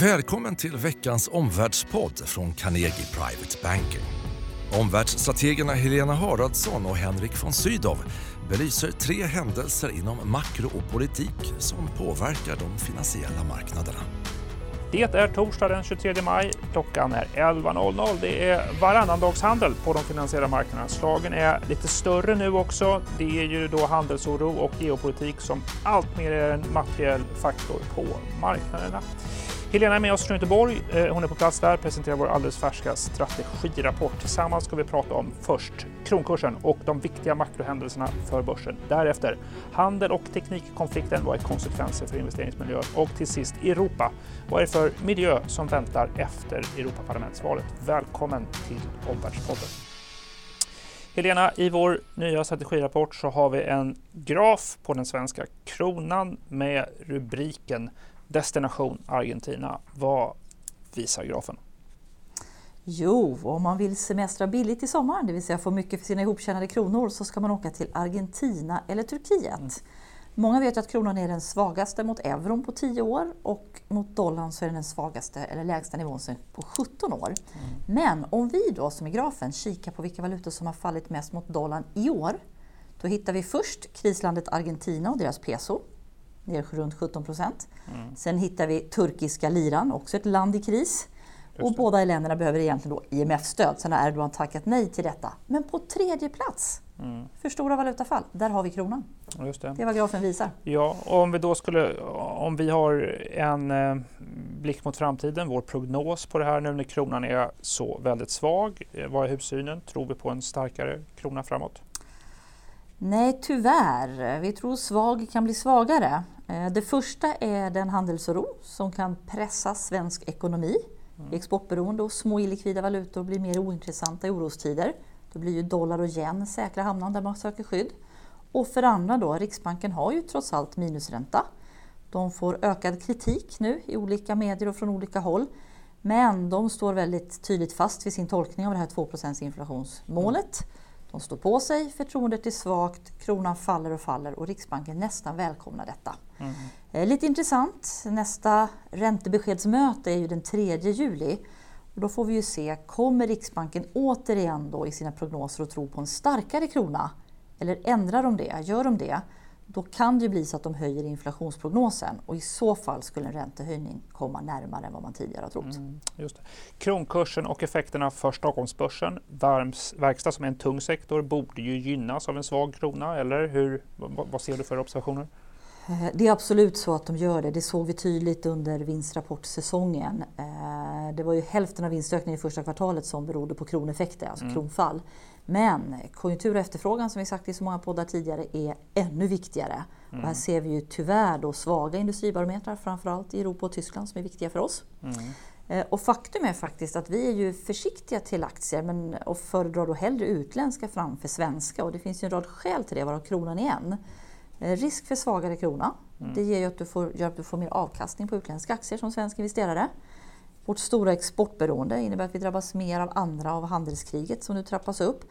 Välkommen till veckans omvärldspodd från Carnegie Private Banking. Omvärldsstrategerna Helena Haraldsson och Henrik von Sydow belyser tre händelser inom makro och politik som påverkar de finansiella marknaderna. Det är torsdag den 23 maj. Klockan är 11.00. Det är varannandagshandel på de finansiella marknaderna. Slagen är lite större nu också. Det är ju då handelsoro och geopolitik som alltmer är en materiell faktor på marknaderna. Helena är med oss från Göteborg. Eh, hon är på plats där, presenterar vår alldeles färska strategirapport. Tillsammans ska vi prata om först kronkursen och de viktiga makrohändelserna för börsen. Därefter handel och teknikkonflikten. Vad är konsekvenser för investeringsmiljön? Och till sist Europa. Vad är det för miljö som väntar efter Europaparlamentsvalet? Välkommen till Omvärldspodden. Helena, i vår nya strategirapport så har vi en graf på den svenska kronan med rubriken Destination Argentina. Vad visar grafen? Jo, om man vill semestra billigt i sommar, det vill säga få mycket för sina ihoptjänade kronor, så ska man åka till Argentina eller Turkiet. Mm. Många vet att kronan är den svagaste mot euron på 10 år och mot dollarn så är den den svagaste eller lägsta nivån på 17 år. Mm. Men om vi då som i grafen kikar på vilka valutor som har fallit mest mot dollarn i år, då hittar vi först krislandet Argentina och deras peso ner runt 17 procent. Mm. Sen hittar vi turkiska liran, också ett land i kris. Och båda länderna behöver egentligen då IMF-stöd. Sen har Erdogan tackat nej till detta. Men på tredje plats mm. för stora valutafall, där har vi kronan. Just det. det är vad grafen visar. Ja, och om vi då skulle, om vi har en eh, blick mot framtiden, vår prognos på det här nu när kronan är så väldigt svag. Eh, vad är huvudsynen? Tror vi på en starkare krona framåt? Nej, tyvärr. Vi tror svag kan bli svagare. Eh, det första är den handelsoro som kan pressa svensk ekonomi. Mm. Exportberoende och små illikvida valutor blir mer ointressanta i orostider. Då blir ju dollar och yen säkra hamnar där man söker skydd. Och för andra då, Riksbanken har ju trots allt minusränta. De får ökad kritik nu i olika medier och från olika håll. Men de står väldigt tydligt fast vid sin tolkning av det här 2% inflationsmålet. Mm. De står på sig, förtroendet är svagt, kronan faller och faller och Riksbanken nästan välkomnar detta. Mm. Eh, lite intressant, nästa räntebeskedsmöte är ju den 3 juli. Och då får vi ju se, kommer Riksbanken återigen då i sina prognoser att tro på en starkare krona? Eller ändrar de det? Gör de det? Då kan det bli så att de höjer inflationsprognosen och i så fall skulle en räntehöjning komma närmare än vad man tidigare har trott. Mm, just det. Kronkursen och effekterna för Stockholmsbörsen, Varms verkstad som är en tung sektor, borde ju gynnas av en svag krona, eller hur? vad ser du för observationer? Eh, det är absolut så att de gör det. Det såg vi tydligt under vinstrapportsäsongen. Eh, det var ju hälften av vinstökningen i första kvartalet som berodde på kroneffekter, alltså mm. kronfall. Men konjunktur och efterfrågan, som vi sagt i så många poddar tidigare, är ännu viktigare. Mm. Och här mm. ser vi ju tyvärr då svaga industribarometrar, framförallt i Europa och Tyskland, som är viktiga för oss. Mm. Eh, och faktum är faktiskt att vi är ju försiktiga till aktier men, och föredrar då hellre utländska framför svenska. Och det finns ju en rad skäl till det, varav kronan är en. Eh, risk för svagare krona. Mm. Det ger ju att du får, gör att du får mer avkastning på utländska aktier som svensk investerare. Vårt stora exportberoende innebär att vi drabbas mer av andra av handelskriget som nu trappas upp.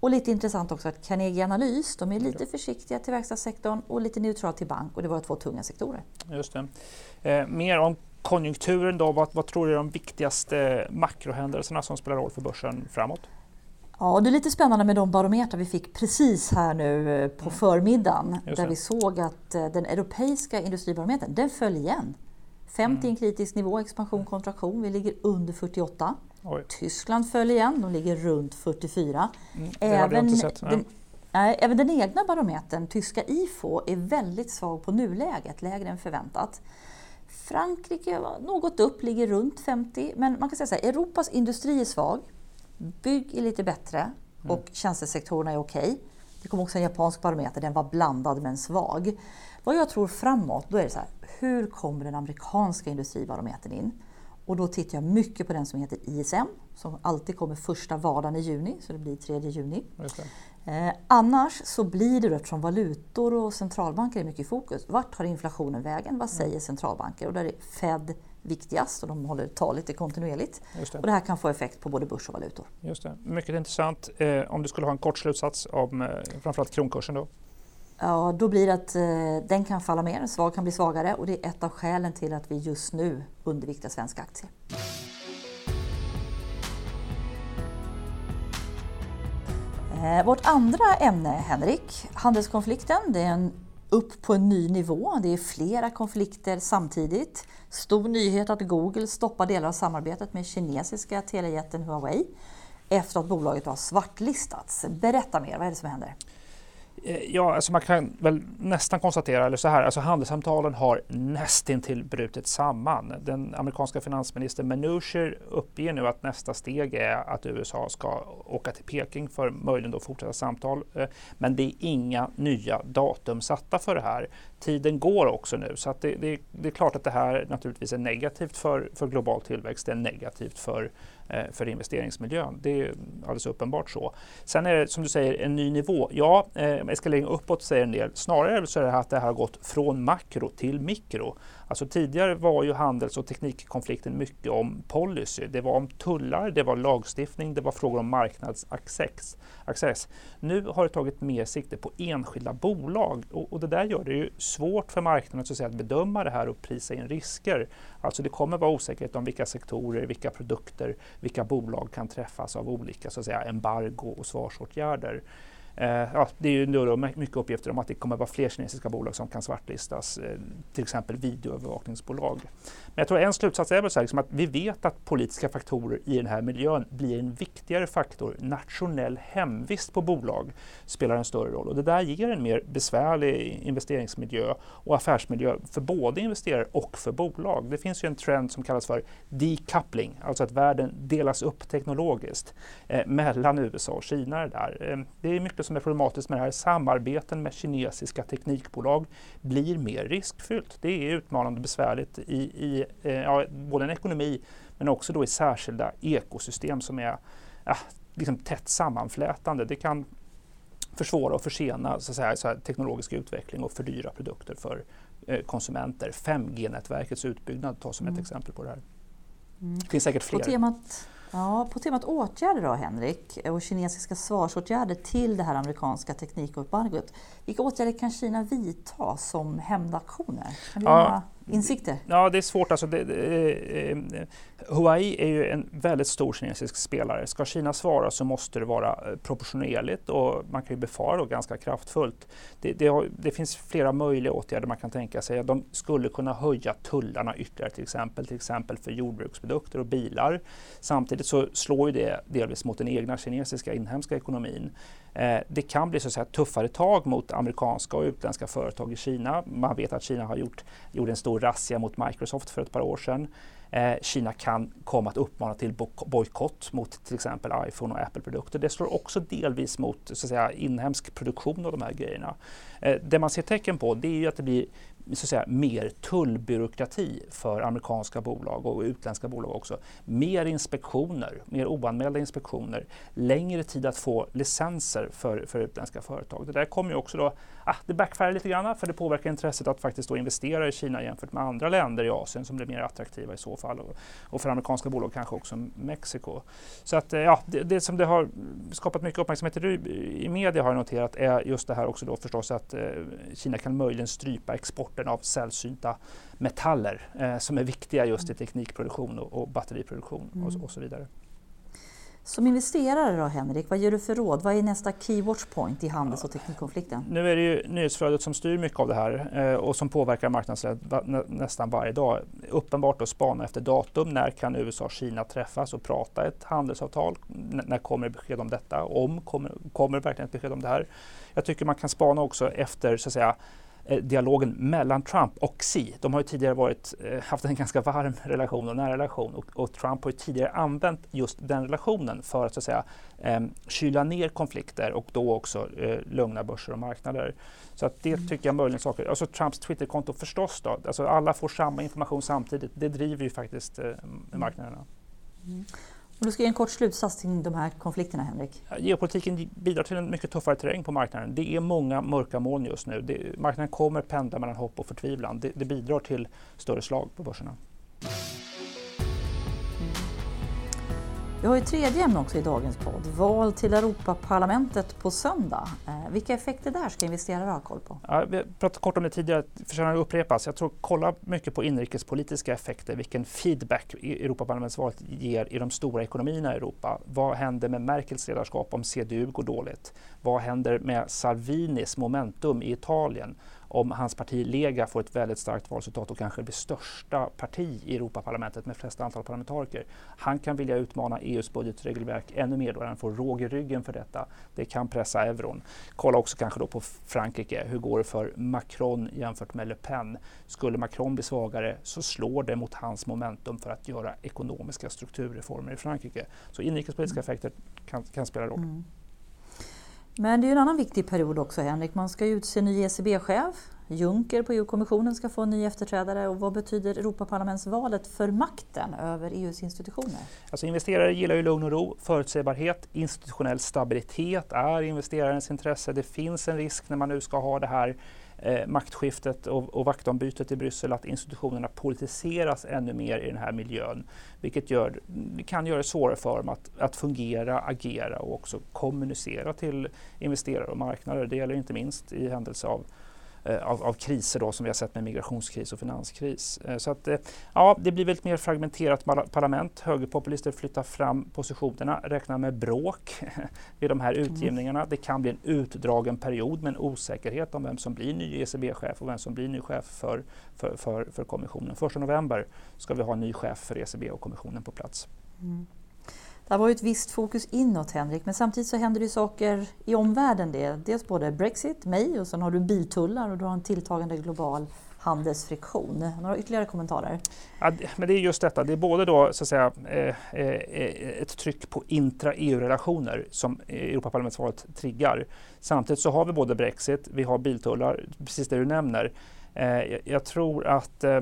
Och lite intressant också att Carnegie Analys, de är lite försiktiga till verkstadssektorn och lite neutrala till bank och det var två tunga sektorer. Just. Eh, mer om konjunkturen då, vad, vad tror du är de viktigaste makrohändelserna som spelar roll för börsen framåt? Ja, det är lite spännande med de barometrar vi fick precis här nu eh, på mm. förmiddagen där vi såg att eh, den europeiska industribarometern, den föll igen. 50 mm. en kritisk nivå, expansion, kontraktion. Vi ligger under 48. Oj. Tyskland föll igen, de ligger runt 44. Mm, även, den, äh, även den egna barometern, tyska IFO, är väldigt svag på nuläget, lägre än förväntat. Frankrike var något upp, ligger runt 50. Men man kan säga så här, Europas industri är svag. Bygg är lite bättre mm. och mm. tjänstesektorerna är okej. Okay. Det kom också en japansk barometer, den var blandad men svag. Vad jag tror framåt, då är det så här, hur kommer den amerikanska industribarometern in? Och då tittar jag mycket på den som heter ISM, som alltid kommer första vardagen i juni, så det blir 3 juni. Eh, annars så blir det, eftersom valutor och centralbanker är mycket i fokus, vart tar inflationen vägen? Vad säger mm. centralbanker? Och där är Fed viktigast och de håller tal lite kontinuerligt. Det. Och det här kan få effekt på både börs och valutor. Just det. Mycket intressant. Eh, om du skulle ha en kort slutsats om eh, framförallt kronkursen då? Ja, då blir det att eh, den kan falla mer, svag kan bli svagare och det är ett av skälen till att vi just nu underviktar svenska aktier. Eh, vårt andra ämne, Henrik, handelskonflikten, det är en upp på en ny nivå. Det är flera konflikter samtidigt. Stor nyhet att Google stoppar delar av samarbetet med kinesiska telejätten Huawei efter att bolaget har svartlistats. Berätta mer, vad är det som händer? Eh, ja, alltså man kan väl nästan konstatera, eller så här, alltså handelssamtalen har nästintill brutit samman. Den amerikanska finansministern Mnuchin uppger nu att nästa steg är att USA ska åka till Peking för möjligen då fortsatta samtal. Eh, men det är inga nya datum satta för det här. Tiden går också nu så att det, det, det är klart att det här naturligtvis är negativt för, för global tillväxt, det är negativt för Eh, för investeringsmiljön. Det är alldeles uppenbart så. Sen är det som du säger en ny nivå. Ja, eh, eskalering uppåt säger en del. Snarare så är det att det här har gått från makro till mikro. Alltså tidigare var ju handels och teknikkonflikten mycket om policy. Det var om tullar, det var lagstiftning, det var frågor om marknadsaccess. Access. Nu har det tagit mer sikte på enskilda bolag och, och det där gör det ju svårt för marknaden så att, säga, att bedöma det här och prisa in risker. Alltså det kommer vara osäkerhet om vilka sektorer, vilka produkter, vilka bolag kan träffas av olika så att säga, embargo och svarsåtgärder. Eh, ja, det är ju då mycket uppgifter om att det kommer att vara fler kinesiska bolag som kan svartlistas, eh, till exempel videoövervakningsbolag. Men jag tror en slutsats är väl så här, liksom att vi vet att politiska faktorer i den här miljön blir en viktigare faktor. Nationell hemvist på bolag spelar en större roll och det där ger en mer besvärlig investeringsmiljö och affärsmiljö för både investerare och för bolag. Det finns ju en trend som kallas för decoupling, alltså att världen delas upp teknologiskt eh, mellan USA och Kina. Där. Eh, det är mycket som är problematiskt med det här. Samarbeten med kinesiska teknikbolag blir mer riskfyllt. Det är utmanande och besvärligt i, i eh, ja, både en ekonomi men också då i särskilda ekosystem som är ja, liksom tätt sammanflätande. Det kan försvåra och försena så att säga, så här, teknologisk utveckling och fördyra produkter för eh, konsumenter. 5G-nätverkets utbyggnad tas som mm. ett exempel på det här. Mm. Det finns säkert fler. På temat Ja, på temat åtgärder då, Henrik, och kinesiska svarsåtgärder till det här amerikanska teknikombargot. Vilka åtgärder kan Kina vidta som hämndaktioner? Kan du ja, insikter? Ja, det är svårt. Alltså, det, det, eh, eh Huawei är ju en väldigt stor kinesisk spelare. Ska Kina svara så måste det vara eh, proportionerligt och man kan ju befara då ganska kraftfullt. Det, det, har, det, finns flera möjliga åtgärder man kan tänka sig. De skulle kunna höja tullarna ytterligare till exempel, till exempel för jordbruksprodukter och bilar. Samtidigt så slår ju det delvis mot den egna kinesiska inhemska ekonomin. Eh, det kan bli så att säga, tuffare tag mot amerikanska och utländska företag i Kina. Man vet att Kina har gjort, gjort en stor stor razzia mot Microsoft för ett par år sedan. Eh, Kina kan komma att uppmana till bojkott mot till exempel iPhone och Apple-produkter. Det slår också delvis mot så att säga, inhemsk produktion av de här grejerna. Eh, det man ser tecken på det är ju att det blir så att säga, mer tullbyråkrati för amerikanska bolag och utländska bolag också. Mer inspektioner, mer oanmälda inspektioner, längre tid att få licenser för, för utländska företag. Det där kommer ju också då, ah, det backfire lite grann för det påverkar intresset att faktiskt då investera i Kina jämfört med andra länder i Asien som blir mer attraktiva i så fall och, och för amerikanska bolag kanske också Mexiko. Så att eh, ja, det, det som det har skapat mycket uppmärksamhet i, i media har jag noterat är just det här också då förstås att eh, Kina kan möjligen strypa export importen av sällsynta metaller eh, som är viktiga just i teknikproduktion och, och batteriproduktion mm. och, och, så vidare. Som investerare då Henrik, vad ger du för råd? Vad är nästa key watch point i handels och teknikkonflikten? Nu är det ju nyhetsflödet som styr mycket av det här eh, och som påverkar marknadsläget nästan varje dag. Uppenbart att spana efter datum. När kan USA och Kina träffas och prata ett handelsavtal? N när kommer besked om detta? Om kommer, kommer verkligen ett besked om det här? Jag tycker man kan spana också efter så att säga, dialogen mellan Trump och Xi. De har ju tidigare varit, eh, haft en ganska varm relation och nära relation och, och, Trump har ju tidigare använt just den relationen för att, så att säga, eh, kyla ner konflikter och då också eh, lugna börser och marknader. Så att det mm. tycker jag möjligen saker. Alltså Trumps Twitterkonto förstås då, alltså alla får samma information samtidigt. Det driver ju faktiskt eh, marknaderna. Mm. Och du ska ge en kort slutsats till de här konflikterna, Henrik. Geopolitiken bidrar till en mycket tuffare terräng på marknaden. Det är många mörka moln just nu. Det, marknaden kommer pendla mellan hopp och förtvivlan. Det, det bidrar till större slag på börserna. Vi har ju tredje ämne också i dagens podd, val till Europaparlamentet på söndag. Eh, vilka effekter där ska investerare ha koll på? Ja, vi pratade kort om det tidigare, förtjänar att upprepas. Jag tror kolla mycket på inrikespolitiska effekter, vilken feedback Europaparlamentsvalet ger i de stora ekonomierna i Europa. Vad händer med Merkels ledarskap om CDU går dåligt? Vad händer med Salvinis momentum i Italien? Om hans parti Lega får ett väldigt starkt valresultat och kanske blir största parti i Europaparlamentet med flest antal parlamentariker. Han kan vilja utmana EUs budgetregelverk ännu mer då han får råg i ryggen för detta. Det kan pressa euron. Kolla också kanske då på Frankrike. Hur går det för Macron jämfört med Le Pen? Skulle Macron bli svagare så slår det mot hans momentum för att göra ekonomiska strukturreformer i Frankrike. Så inrikespolitiska effekter kan, kan spela roll. Mm. Men det är en annan viktig period också Henrik. Man ska utse ny ECB-chef. Juncker på EU-kommissionen ska få en ny efterträdare. Och vad betyder Europaparlamentsvalet för makten över EUs institutioner? Alltså investerare gillar ju lugn och ro, förutsägbarhet, institutionell stabilitet är investerarens intresse. Det finns en risk när man nu ska ha det här eh, maktskiftet och, och vaktombytet i Bryssel att institutionerna politiseras ännu mer i den här miljön. Vilket gör, kan göra det svårare för dem att, att fungera, agera och också kommunicera till investerare och marknader. Det gäller inte minst i händelse av av, av, kriser då, som vi har sett med migrationskris och finanskris. Eh, så att, eh, ja, det blir väl ett mer fragmenterat parlament. Högerpopulister flyttar fram positionerna, räknar med bråk vid de här mm. utgivningarna. Det kan bli en utdragen period med en osäkerhet om vem som blir ny ECB-chef och vem som blir ny chef för, för, för, för kommissionen. Första november ska vi ha en ny chef för ECB och kommissionen på plats. Mm. Det var ju ett visst fokus inåt Henrik, men samtidigt så händer det saker i omvärlden. Det. Dels både Brexit, mig och sen har du biltullar och du har en tilltagande global handelsfriktion. Några ytterligare kommentarer? Ja, men det är just detta, det är både då så att säga, eh, eh ett tryck på intra-EU-relationer som Europaparlamentsvalet triggar. Samtidigt så har vi både Brexit, vi har biltullar, precis det du nämner. Eh, jag tror att Eh,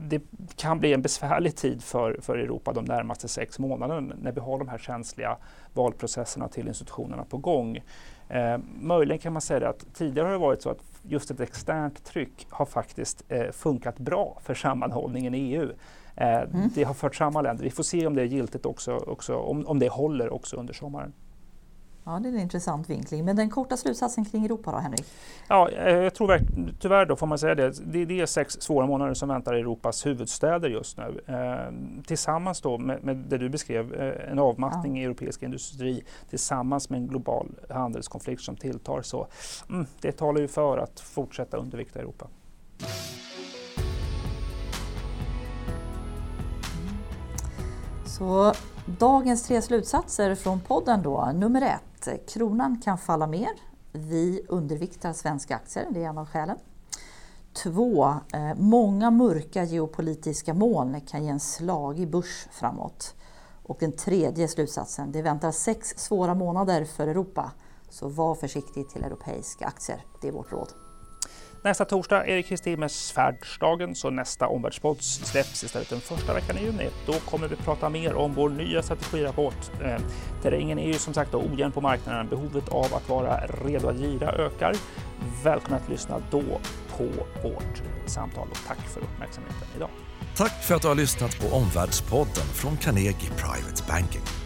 det kan bli en besvärlig tid för, för Europa de närmaste sex månaderna när vi har de här känsliga valprocesserna till institutionerna på gång. Eh, möjligen kan man säga att tidigare har det varit så att just ett externt tryck har faktiskt eh, funkat bra för sammanhållningen i EU. Eh, mm. Det har fört samman länder. Vi får se om det är giltigt också, också om, om det håller också under sommaren. Ja, det är en intressant vinkling. Men den korta slutsatsen kring Europa då, Henrik? Ja, eh, jag tror tyvärr då får man säga det. Det är sex svåra månader som väntar Europas huvudstäder just nu. Eh, tillsammans då med, med, det du beskrev, eh, en avmattning ja. i europeisk industri tillsammans med en global handelskonflikt som tilltar. Så mm, det talar ju för att fortsätta undervikta Europa. Så dagens tre slutsatser från podden då. Nummer ett kronan kan falla mer. Vi underviktar svenska aktier, det är en av skälen. Två, eh, många mörka geopolitiska moln kan ge en slag i börs framåt. Och den tredje slutsatsen, det väntar sex svåra månader för Europa. Så var försiktig till europeiska aktier, det är vårt råd. Nästa torsdag är det Kristi himmelsfärdsdagen, så nästa omvärldspodd släpps istället den första veckan i juni. Då kommer vi prata mer om vår nya strategirapport. Eh, terrängen är ju som sagt ojämn på marknaden. Behovet av att vara redo att gira ökar. Välkommen att lyssna då på vårt samtal och tack för uppmärksamheten idag. Tack för att du har lyssnat på Omvärldspodden från Carnegie Private Banking.